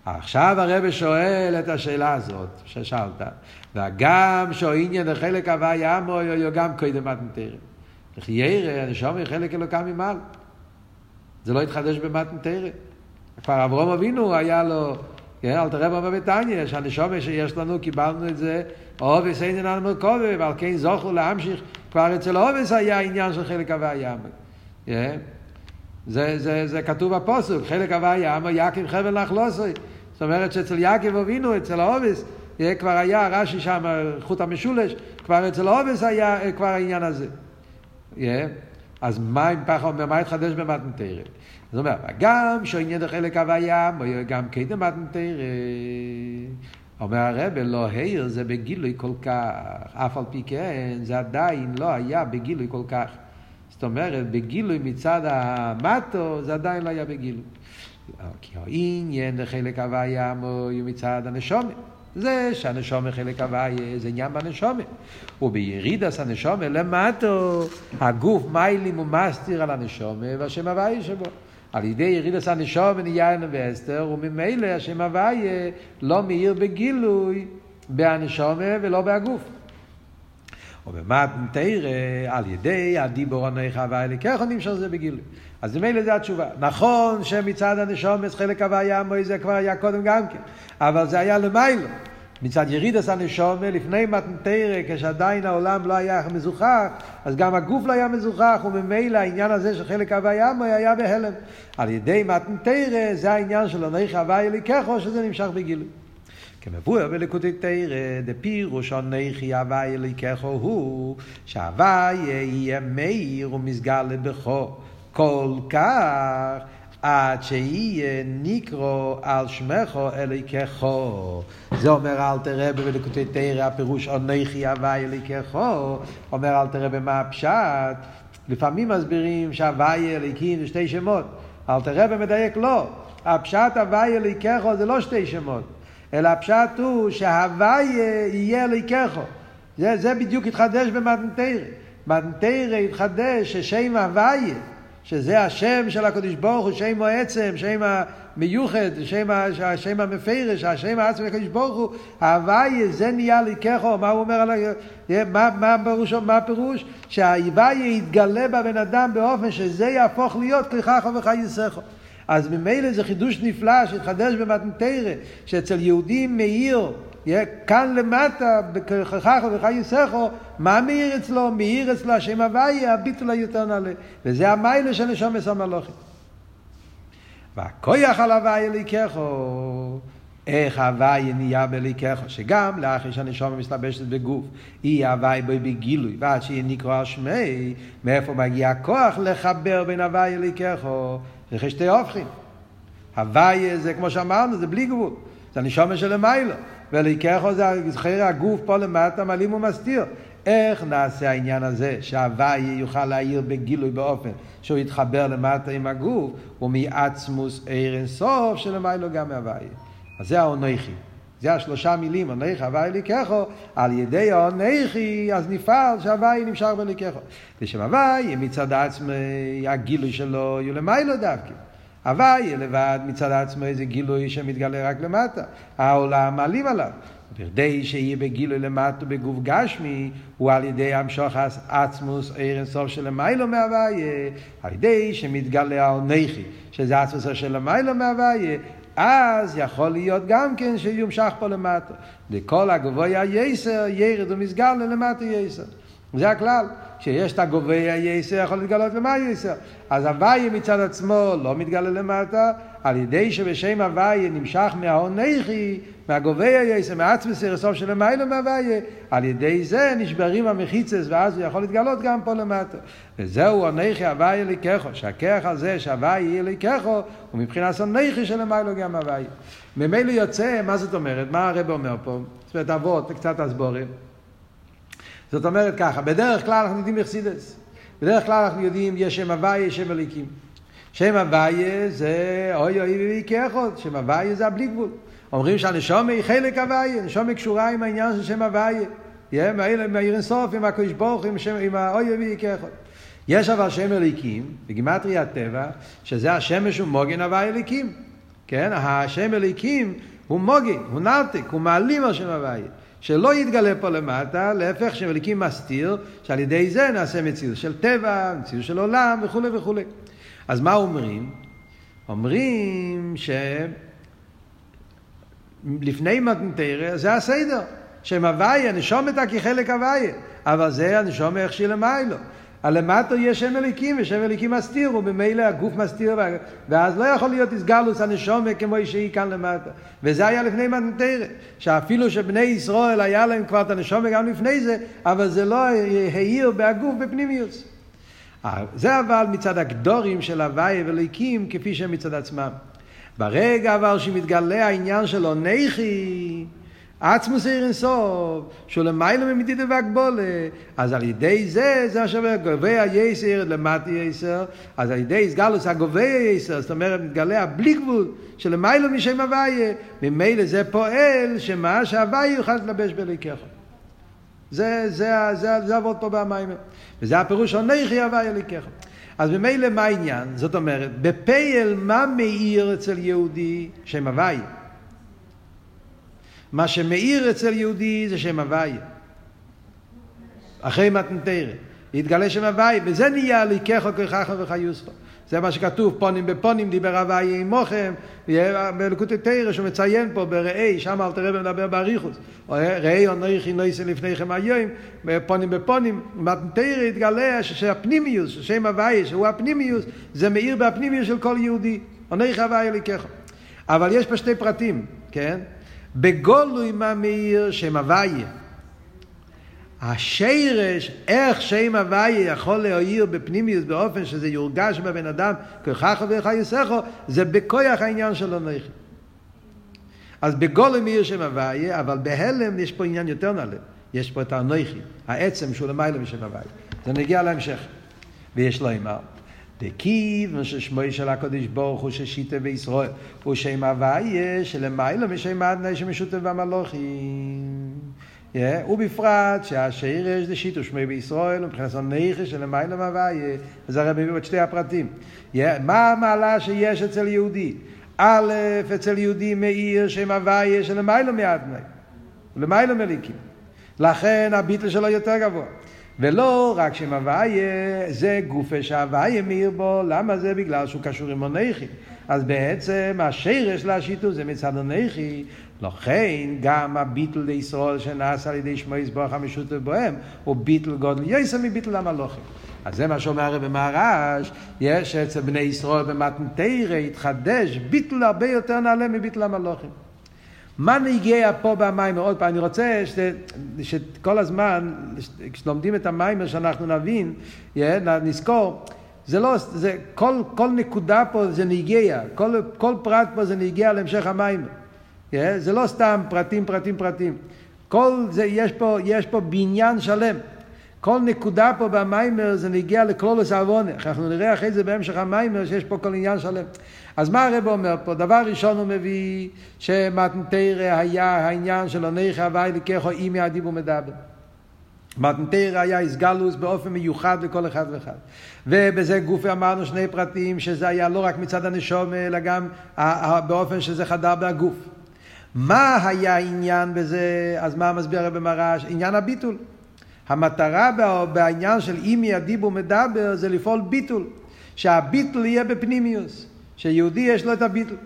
עכשיו הרב שואל את השאלה הזאת ששאלת, והגם שהעניין לחלק הוויה עמו יו גם קודם מתנתרם. ירא, הנשום היא חלק אלוקם ממעל. זה לא התחדש במתנתרם. כבר אברום אבינו היה לו, כן, אל תראה במה בתניא, שהנשום שיש לנו, קיבלנו את זה, אובס אין אינן מרכובה, ועל כן זוכו להמשיך, כבר אצל אובס היה עניין של חלק הוויה. כן? זה, זה, זה כתוב בפוסק, חלק הוויה, אמר יקים חבל נחלוסי. זאת אומרת שאצל יעקב אבינו, אצל האובס, כבר היה רש"י שם, חוט המשולש, כבר אצל האובס היה כבר העניין הזה. אז מה אם פחד אומר, מה התחדש במתנתרא? זאת אומרת, גם שעניין החלק הוויה, גם קדם מתנתרא. אומר הרב, לא העיר זה בגילוי כל כך, אף על פי כן, זה עדיין לא היה בגילוי כל כך. זאת אומרת, בגילוי מצד המטו, זה עדיין לא היה בגילוי. כי העניין לחלק הוויה מוי מצד הנשומת. זה שהנשומת חלק הוויה זה עניין בנשומת. ובירידס הנשומת למטו, הגוף מיילים ומסתיר על הנשומת והשם הוויה שבו. על ידי ירידס נהיה לנו ואסתר, וממילא השם הוויה לא מאיר בגילוי בהנשומת ולא בהגוף. ובמתנתרא על ידי הדיבור הנך הוויה לקחו נמשך זה בגילוי. אז ממילא זה התשובה. נכון שמצד הנשומס חלק הוויה מוי זה כבר היה קודם גם כן, אבל זה היה למיילו. מצד ירידס הנשומה, לפני מתנתרא, כשעדיין העולם לא היה מזוכח, אז גם הגוף לא היה מזוכח, וממילא העניין הזה של חלק הוויה היה בהלם. על ידי מתנתרא זה העניין של עונך הוויה לקחו, שזה נמשך בגילוי. כמבואר בלקוטי תרא, דפירוש עונכי הוויה לקחו הוא, שהוויה יהיה מאיר ומסגל בכו. כל כך עד שיהיה נקרו על שמךו אליקךו. זה אומר אל תראה בלקוטי תרא הפירוש עונכי הווי אליקךו. אומר אל תראה במה הפשט. לפעמים מסבירים שהווי אליקים זה שתי שמות. אל תראה במדייק לא. הפשט הווי אליקךו זה לא שתי שמות. אלא הפשט הוא שהווי יהיה אליקךו. זה, זה בדיוק התחדש במתנתרא. מתנתרא התחדש ששם הוויה שזה השם של הקדוש ברוך הוא, שם העצם, שם המיוחד, שם, השם המפרש, השם העצם של הקדוש ברוך הוא, ההוויה זה נהיה ליקחו, מה הוא אומר על ה... מה, מה, פירוש, מה הפירוש? שההוויה יתגלה בבן אדם באופן שזה יהפוך להיות ככך וחייסכו. אז ממילא זה חידוש נפלא שהתחדש במתנתרא, שאצל יהודים מאיר כאן למטה, בככך ובחייסכו, מה מאיר אצלו? מאיר אצלו השם הוויה, הביטול היותר נעלה. וזה המיילה של נשומת המלוכים. והכויח על הוויה ליקחו, איך הוויה נהיה בליקחו, שגם לאחר שהנשומה מסתבשת בגוף, היא הוויה בו בגילוי, ועד שיהיה נקרא שמי, מאיפה מגיע הכוח לחבר בין הוויה ליקחו? זה שתי הופכים. הוויה זה כמו שאמרנו, זה בלי גבול. זה הנשומה של המיילו. וליקחו זה חייר הגוף פה למטה מעלים ומסתיר. איך נעשה העניין הזה שהוואי יוכל להעיר בגילוי באופן שהוא יתחבר למטה עם הגוף ומעצמוס עיר אינסוף שלמיילו גם מהוואי. אז זה האונכי. זה השלושה מילים, אונכי הוואי ליקחו, על ידי האונכי אז נפעל שהוואי נמשך בליקחו. ושם הוואי מצד עצמי הגילוי שלו יהיו למיילו דווקא. הוויה לבד מצד עצמו איזה גילוי שמתגלה רק למטה. העולם מעלים עליו. בכדי שיהיה בגילוי למטה בגוף גשמי, הוא על ידי המשוך עצמוס עיר אינסוף של למיילו מהוויה, על ידי שמתגלה העונכי, שזה עצמוס של למיילו מהוויה, אז יכול להיות גם כן שיומשך פה למטה. לכל הגבוה יסר, ירד ומסגר למטה יסר. זה הכלל. שיש את הגובה היסר יכול להתגלות למה יסר. אז הוויה מצד עצמו לא מתגלה למטה, על ידי שבשם הוויה נמשך מההונכי, מהגובה היסר, מעצמס סוף של המיילו מהוויה, על ידי זה נשברים המחיצס ואז הוא יכול להתגלות גם פה למטה. וזהו הונכי הוויה ליקחו, שהכרך הזה שהוויה יהיה ליקחו, הוא מבחינת הונכי של המיילו גם הוויה. ממילא יוצא, מה זאת אומרת? מה הרב אומר פה? זאת אומרת, אבות, קצת הסבורים. זאת אומרת ככה, בדרך כלל אנחנו יודעים אכסידס. בדרך כלל אנחנו יודעים יש שם הוואי, יש שם אליקים. שם הוויה זה אוי אוי ואי כאחד, שם הוויה זה הבלי גבול. אומרים שהנשומה היא חלק הוויה, הנשומה קשורה עם העניין של שם הוויה. יהיה מהעיר אינסוף, עם הקדוש ברוך עם, עם האוי ואי כאחד. יש אבל שם אליקים, בגימטרי הטבע, שזה השמש הוא מוגן הוויה אליקים. כן? השם אליקים הוא מוגן, הוא נרתק, הוא מעלים על שם הוויה. שלא יתגלה פה למטה, להפך שמליקים מסתיר, שעל ידי זה נעשה מציאות של טבע, מציאות של עולם וכולי וכולי. אז מה אומרים? אומרים שלפני מתנתרא זה הסדר, שם הוויה, נשומת כחלק הוויה, אבל זה הנשום איך שלמיילו. הלמטו יש שם אליקים, ושם אליקים מסתיר, וממילא הגוף מסתיר, ואז לא יכול להיות איסגלוס הנשומה כמו שהיא כאן למטה. וזה היה לפני מתנתרא, שאפילו שבני ישראל היה להם כבר את הנשומה גם לפני זה, אבל זה לא העיר בהגוף בפנימיוס. זה אבל מצד הגדורים של הוויה ואליקים, כפי שהם מצד עצמם. ברגע אבל שמתגלה העניין של עונכי, עצמוס עיר אינסוף, שהוא למעלה ממדידה והגבולה, אז על ידי זה, זה מה שאומר, גובה היסר למטה יסר, אז על ידי סגלוס הגובה היסר, זאת אומרת, מתגלה הבלי גבול, שלמעלה משם הוויה, ממילא זה פועל, שמה שהוויה יוכל להתלבש בליקחו. זה, זה, זה, זה עבוד פה במים. וזה הפירוש עונכי הוויה ליקחו. אז ממילא מה העניין? זאת אומרת, בפייל מה מאיר אצל יהודי שם הוויה? מה שמאיר אצל יהודי זה שם הוויה. אחרי מתנתרא. יתגלה שם הוויה, וזה נהיה ליקחו כככה וחיוסו. זה מה שכתוב, פונים בפונים דיבר הוויה עמוכם, בלקוטי תרא שהוא מציין פה בראי, שם אל תראה ומדבר באריכוס. ראי אונכי נויסן לפניכם היום, פונים בפונים, מתנתרא יתגלה שהפנימיוס, שם הוויה, שהוא הפנימיוס, זה מאיר בהפנימיוס של כל יהודי. אונכי הוויה ליקחו. אבל יש פה שתי פרטים, כן? בגולוי מה מאיר שם הוויה. השרש, איך שם הוויה יכול להועיר בפנימיוס באופן שזה יורגש בבן אדם ככך וכיוסכו, זה בכוח העניין של הנכי. אז בגולוי מאיר שם הוויה, אבל בהלם יש פה עניין יותר נעלה. יש פה את הנכי, העצם שהוא למעלה משם הוויה. זה נגיע להמשך. ויש לו אמר. דקיב, ששמוי של הקדוש ברוך הוא ששיטה בישראל, הוא שם הוויה שלמיילא משם אדני שמשותף במלוכים. ובפרט שהשירש זה שיטו שמי בישראל, מבחינת הנכס שלמיילא מהוויה, אז הרב מביא את שתי הפרטים. מה המעלה שיש אצל יהודי? א', אצל יהודי מאיר שם הוויה שלמיילא מאדני, ולמיילא מליקים. לכן הביטל שלו יותר גבוה. ולא רק שם הוויה, זה גופה שהוויה מאיר בו, למה זה? בגלל שהוא קשור עם הנכי. אז בעצם השרש להשיתו זה מצד הנכי, לכן גם הביטל לישראל שנעשה על ידי שמו יסבוך המשותף בוהם, הוא ביטל גודל יסר מביטל המלוכים. אז זה מה שאומר הרב במהר"ש, יש אצל בני ישראל במתנתרא, התחדש ביטל הרבה יותר נעלה מביטל המלוכים. מה נגיע פה במים? עוד פעם, אני רוצה שכל הזמן, כשלומדים את המים, שאנחנו נבין, נזכור, זה לא, זה, כל, כל נקודה פה זה נגיע, כל, כל פרט פה זה נגיע להמשך המים. זה לא סתם פרטים, פרטים, פרטים. כל זה, יש פה, יש פה בניין שלם. כל נקודה פה במיימר זה נגיע לקלולוס עוונה. אנחנו נראה אחרי זה בהמשך המיימר שיש פה כל עניין שלם. אז מה הרב אומר פה? דבר ראשון הוא מביא שמתנתרא היה העניין של עונך הוואי לקחו אימי הדיבור מדבר. מתנתרא היה איסגלוס באופן מיוחד לכל אחד ואחד. ובזה גופי אמרנו שני פרטים, שזה היה לא רק מצד הנשום, אלא גם באופן שזה חדר בהגוף. מה היה העניין בזה? אז מה מסביר הרב מרש? עניין הביטול. המטרה בעניין של אימי הדיבור מדבר זה לפעול ביטול. שהביטול יהיה בפנימיוס. שיהודי יש לו את הביטול.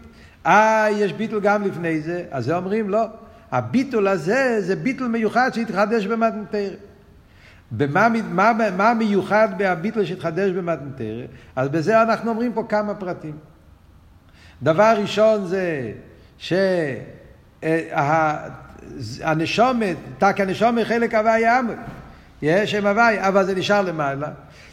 אה, יש ביטול גם לפני זה, אז זה אומרים לא. הביטול הזה זה ביטול מיוחד שהתחדש במתנתרא. במה, מה, מה מיוחד בהביטול שהתחדש במתנתרא? אז בזה אנחנו אומרים פה כמה פרטים. דבר ראשון זה שהנשומת, תק הנשומת חלק הוואי עמוד. יש שם הוואי, אבל זה נשאר למעלה.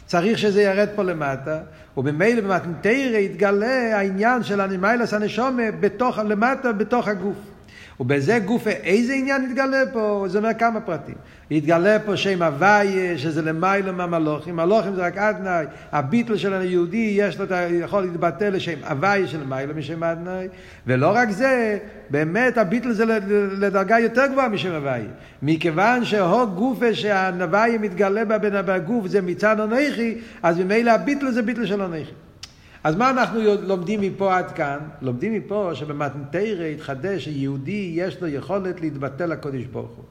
צריך שזה ירד פה למטה, ובמילא במתנתרא יתגלה העניין של הנימיילס הנשומה בתוך, למטה בתוך הגוף. ובזה גופה איזה עניין יתגלה פה? זה אומר כמה פרטים. יתגלה פה שם הוויה, שזה למיילא מהמלוכים, מלוכים זה רק אדנאי, הביטל של היהודי יש לו, יכול להתבטא לשם הוויה של למיילא משם אדנאי, ולא רק זה, באמת הביטל זה לדרגה יותר גבוהה משם הוויה. מכיוון שהוג גופה שהנוויה מתגלה בגוף זה מצד אנכי, אז ממילא הביטל זה ביטל של אנכי. אז מה אנחנו לומדים מפה עד כאן? לומדים מפה שבמתנתרא התחדש שיהודי יש לו יכולת להתבטא לקודש ברוך הוא.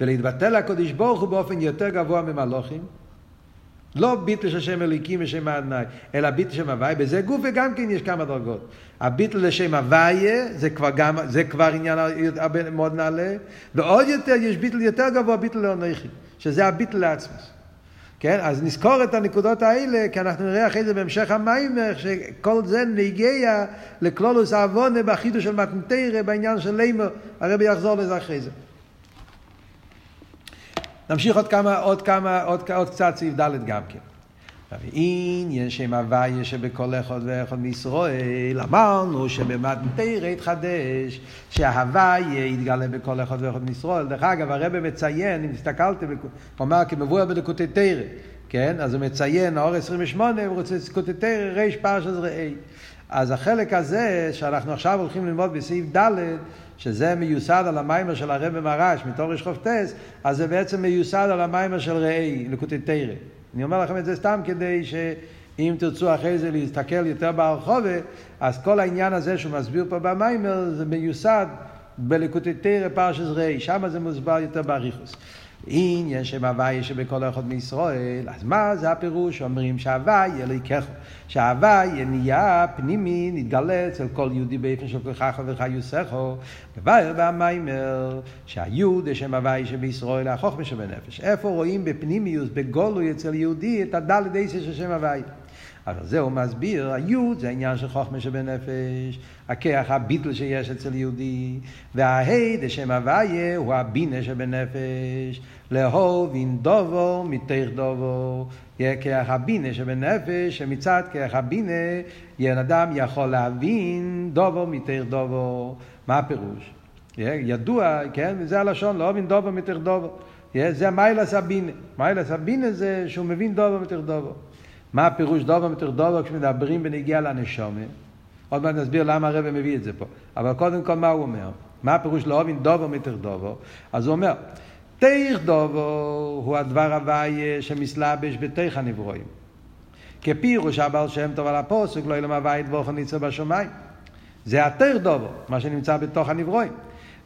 ולהתבטא לקודש ברוך הוא באופן יותר גבוה ממלוכים. לא ביטל של שם אליקים ושם האדנאי, אלא ביטל שם הוויה, בזה גוף וגם כן יש כמה דרגות. הביטל לשם הוויה, זה כבר גם, זה כבר עניין מאוד נעלה, ועוד יותר, יש ביטל יותר גבוה, ביטל לאונכי, שזה הביטל לעצמס. כן? אז נזכור את הנקודות האלה, כי אנחנו נראה אחרי זה בהמשך המים, שכל זה נגיע לכלולוס העוונה בחידוש של מתנתרא בעניין של לימר, הרבי יחזור לזה אחרי זה. נמשיך עוד כמה, עוד כמה, עוד, עוד קצת סעיף ד' גם כן. ועניין שם הוויה שבכל אחד ואחד מישראל, אמרנו שבמתנתרא התחדש שההוויה יתגלה בכל אחד ואחד מישראל. דרך אגב, הרב מציין, אם הסתכלתם, הוא אמר כמבואר בלקוטי תרא, כן? אז הוא מציין, האור 28, הוא רוצה לקוטי תרא, ריש פרשת ראי. אז החלק הזה, שאנחנו עכשיו הולכים ללמוד בסעיף ד', שזה מיוסד על המיימר של הרב מרש, מתור יש חופטס, אז זה בעצם מיוסד על המיימר של ראי, לקוטי תרא. אני אומר לכם את זה סתם כדי שאם תרצו אחרי זה להסתכל יותר ברחובה, אז כל העניין הזה שהוא מסביר פה במיימר זה מיוסד בלקוטי תרא פרשס שם זה מוסבר יותר באריכוס. עניין שם הוויה שבכל אחד מישראל, אז מה זה הפירוש? אומרים שההוויה אלוהיכך, שההוויה נהיה פנימי, נתגלה אצל כל יהודי באופן של כוחך וחיוסךו, מבאר והמיימר, שהיוד שם הוויה שבישראל, החוכמה שבנפש. איפה רואים בפנימיוס, בגולוי אצל יהודי, את הדלת עשר של שם הוויה? אבל זה הוא מסביר, היוד זה העניין של חוכמה שבנפש, הכח הביטל שיש אצל יהודי, וההי דשם הוויה הוא הבינה שבנפש, לאהוב אין דובו מתך דובו, כח הבינה שבנפש, שמצד כח הבינה, ין אדם יכול להבין דובו מתך דובו. מה הפירוש? ידוע, כן? זה הלשון, לא מבין דובו מתך דובו. זה מיילס הבינה. מיילס הבינה זה שהוא מבין דובו מתך דובו. מה הפירוש דובר מתוך דובר כשמדברים בנגיעה לנשומה? עוד מעט נסביר למה הרב מביא את זה פה. אבל קודם כל מה הוא אומר? מה הפירוש לאובין דובר מתוך דובר? אז הוא אומר, תיך דובר הוא הדבר הוויה שמסלבש בתיך הנברואים. כפירוש הבעל שם טוב על הפוסק, לא ילמה הוויה דבוך ניצר בשמיים. זה התיך דובר, מה שנמצא בתוך הנברואים.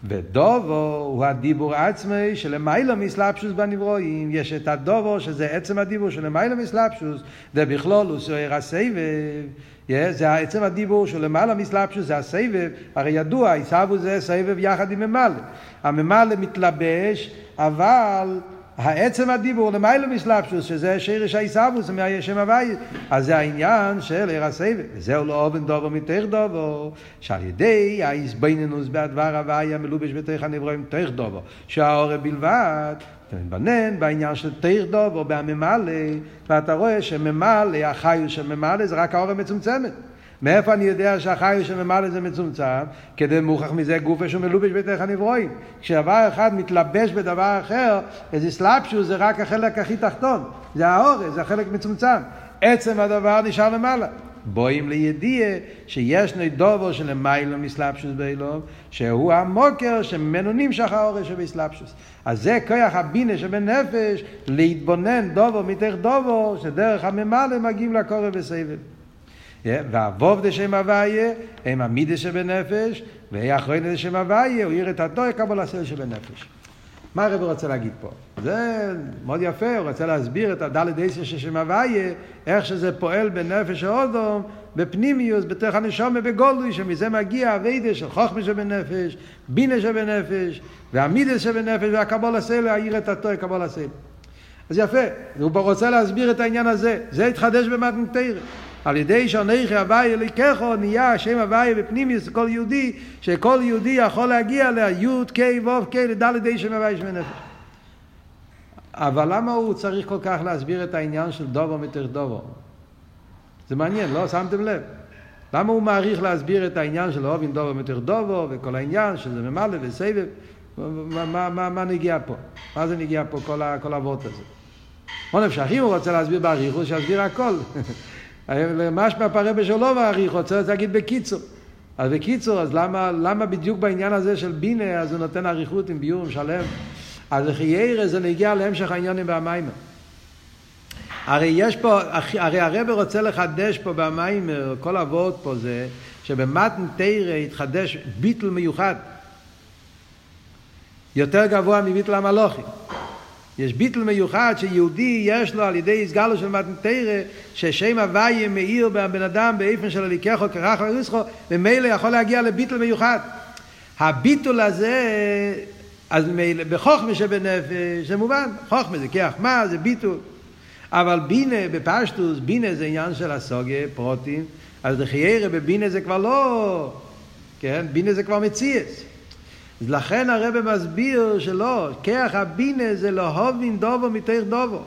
ודובו הוא הדיבור עצמי שלמיילא מסלבשוס בנברואים. יש את הדובו שזה עצם הדיבור שלמיילא מסלבשוס, זה הוא סוער הסבב. זה עצם הדיבור שלמעלה מסלבשוס זה הסבב, הרי ידוע, עיסבו זה סבב יחד עם ממלא. הממלא מתלבש, אבל העצם הדיבור למיילא מסלבשוס, שזה שירש העיסבוס, זה מהשם הוויה, אז זה העניין של עיר הסבב. וזהו לא אובן דובו מתך דובו, שעל ידי האיזבנינוס בהדבר הוויה מלובש בתך הנברואים תך דובו, שהאורה בלבד, אתה מתבנן בעניין של תך דובו, בהממלא, ואתה רואה שממלא, החיוס של ממלא זה רק האורה מצומצמת. מאיפה אני יודע שהחיוס של ממלא זה מצומצם? כדי מוכח מזה גופה שהוא מלובש בתוך הנברואים. כשדבר אחד מתלבש בדבר אחר, איזה סלאפשו זה רק החלק הכי תחתון. זה האורז, זה החלק מצומצם. עצם הדבר נשאר למעלה. בואים לידיעה שיש דובו של מיילו מסלבשוס באילום, שהוא המוקר שממנו נמשך האורש שבסלבשוס. אז זה כוח הבינה שבנפש, להתבונן דובו מתך דובו, שדרך הממלא מגיעים לקורא בסבב. והווב דשם הוויה הם המידה שבנפש, ואחרון דשם הוויה הוא עיר את התואר קבול הסל שבנפש. מה הרב רוצה להגיד פה? זה מאוד יפה, הוא רוצה להסביר את הדלת עשר של שם הוויה, איך שזה פועל בנפש האודום, בפנימיוס, בתוך הנשומה בגולוי, שמזה מגיע הווידה של חוכמה שבנפש, בינה שבנפש, והמידה שבנפש, והקבול הסל, העיר את התואר קבול הסל. אז יפה, הוא רוצה להסביר את העניין הזה, זה התחדש במתנתרא. על ידי שאנכי הוואי אליקךו נהיה השם הוואי בפנימיוס כל יהודי, שכל יהודי יכול להגיע ליוד קיי ווב קיי לדלת די שם הוואי שם נפש. אבל למה הוא צריך כל כך להסביר את העניין של דובו מתוך דובו? זה מעניין, לא? שמתם לב? למה הוא מעריך להסביר את העניין של אובין דובו מתר דובו וכל העניין שזה ממלא וסבב? מה, מה, מה, מה נגיע פה? מה זה נגיע פה כל, כל האבות הזה? מון אפשרים הוא רוצה להסביר באריכות, שיסביר הכל. *laughs* משמע פרבה שלו באריכות, רוצה להגיד בקיצור. אז בקיצור, אז למה, למה בדיוק בעניין הזה של בינה, אז הוא נותן אריכות עם ביור שלם? אז לחיירה זה נגיע להמשך העניינים והמיימר. הרי יש פה, הרי הרב רוצה לחדש פה במיימר, כל אבות פה זה, שבמתן תרא התחדש ביטל מיוחד. יותר גבוה מביטל המלוכים. יש ביטל מיוחד שיהודי יש לו על ידי הסגלו של מתן תרא ששם הוויה מאיר בבן אדם באיפן של הליקחו כרך וריסחו ומילא יכול להגיע לביטל מיוחד. הביטול הזה אז מילא בחוכמה שבנפש זה מובן, חוכמה זה כיח מה זה ביטול אבל בינה בפשטוס, בינה זה עניין של הסוגיה, פרוטים, אז לחיירה בבינה זה כבר לא, כן, בינה זה כבר מציאס. לכן הרב מסביר שלא, כיח הבינה זה לא הובין דובו מתוך דובו.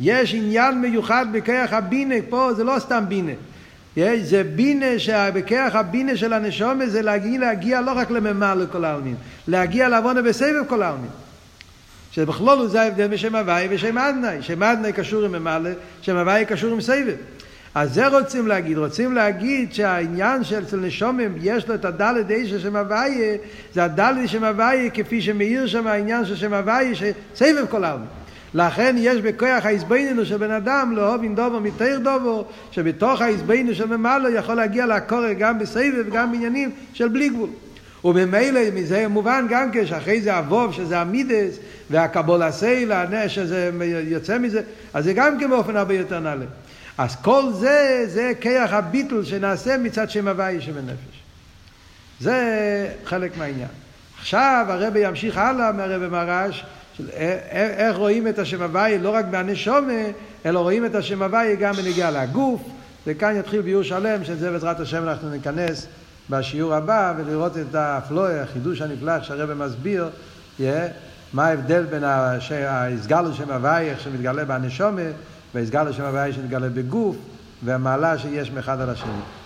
יש עניין מיוחד בכיח הבינה, פה זה לא סתם בינה. יש, זה בינה, שבכיח הבינה של הנשומה זה להגיע, להגיע לא רק לממלא לכל העלמין, להגיע לעוונה בסבב כל העלמין. שבכלול זה ההבדל בשם הוואי ושם אדנאי. שם אדנאי קשור עם ממלא, שם הוואי קשור עם סבב. אז זה רוצים להגיד, רוצים להגיד שהעניין של אצל נשומים יש לו את הדלת אישה שם הוויה, זה הדלת שם הוויה כפי שמאיר שם העניין של שם הוויה, שסבב כל העולם. לכן יש בכוח ההסביננו של בן אדם לאהוב עם דובו מתאיר דובו, שבתוך ההסביננו של ממלא יכול להגיע לקורא גם בסבב וגם בעניינים של בלי גבול. וממילא מזה מובן גם כן שאחרי זה אבוב שזה המידס והקבול הסיילה שזה יוצא מזה אז זה גם כן באופן הרבה יותר נעלה אז כל זה זה כיח הביטול שנעשה מצד שם הוואי שבנפש זה חלק מהעניין. עכשיו הרב ימשיך הלאה מהרב מרש של איך רואים את השם הוואי לא רק בהנשומה אלא רואים את השם הוואי גם בנגיעה לגוף וכאן יתחיל ביור שלם שזה בעזרת השם אנחנו ניכנס בשיעור הבא ולראות את הפלואי, החידוש הנפלא שהרבא מסביר, yeah, מה ההבדל בין ההסגלו שם הוואי, איך שמתגלה בנשומה, והסגלו שם הוואי שמתגלה בגוף, והמעלה שיש מאחד על השני.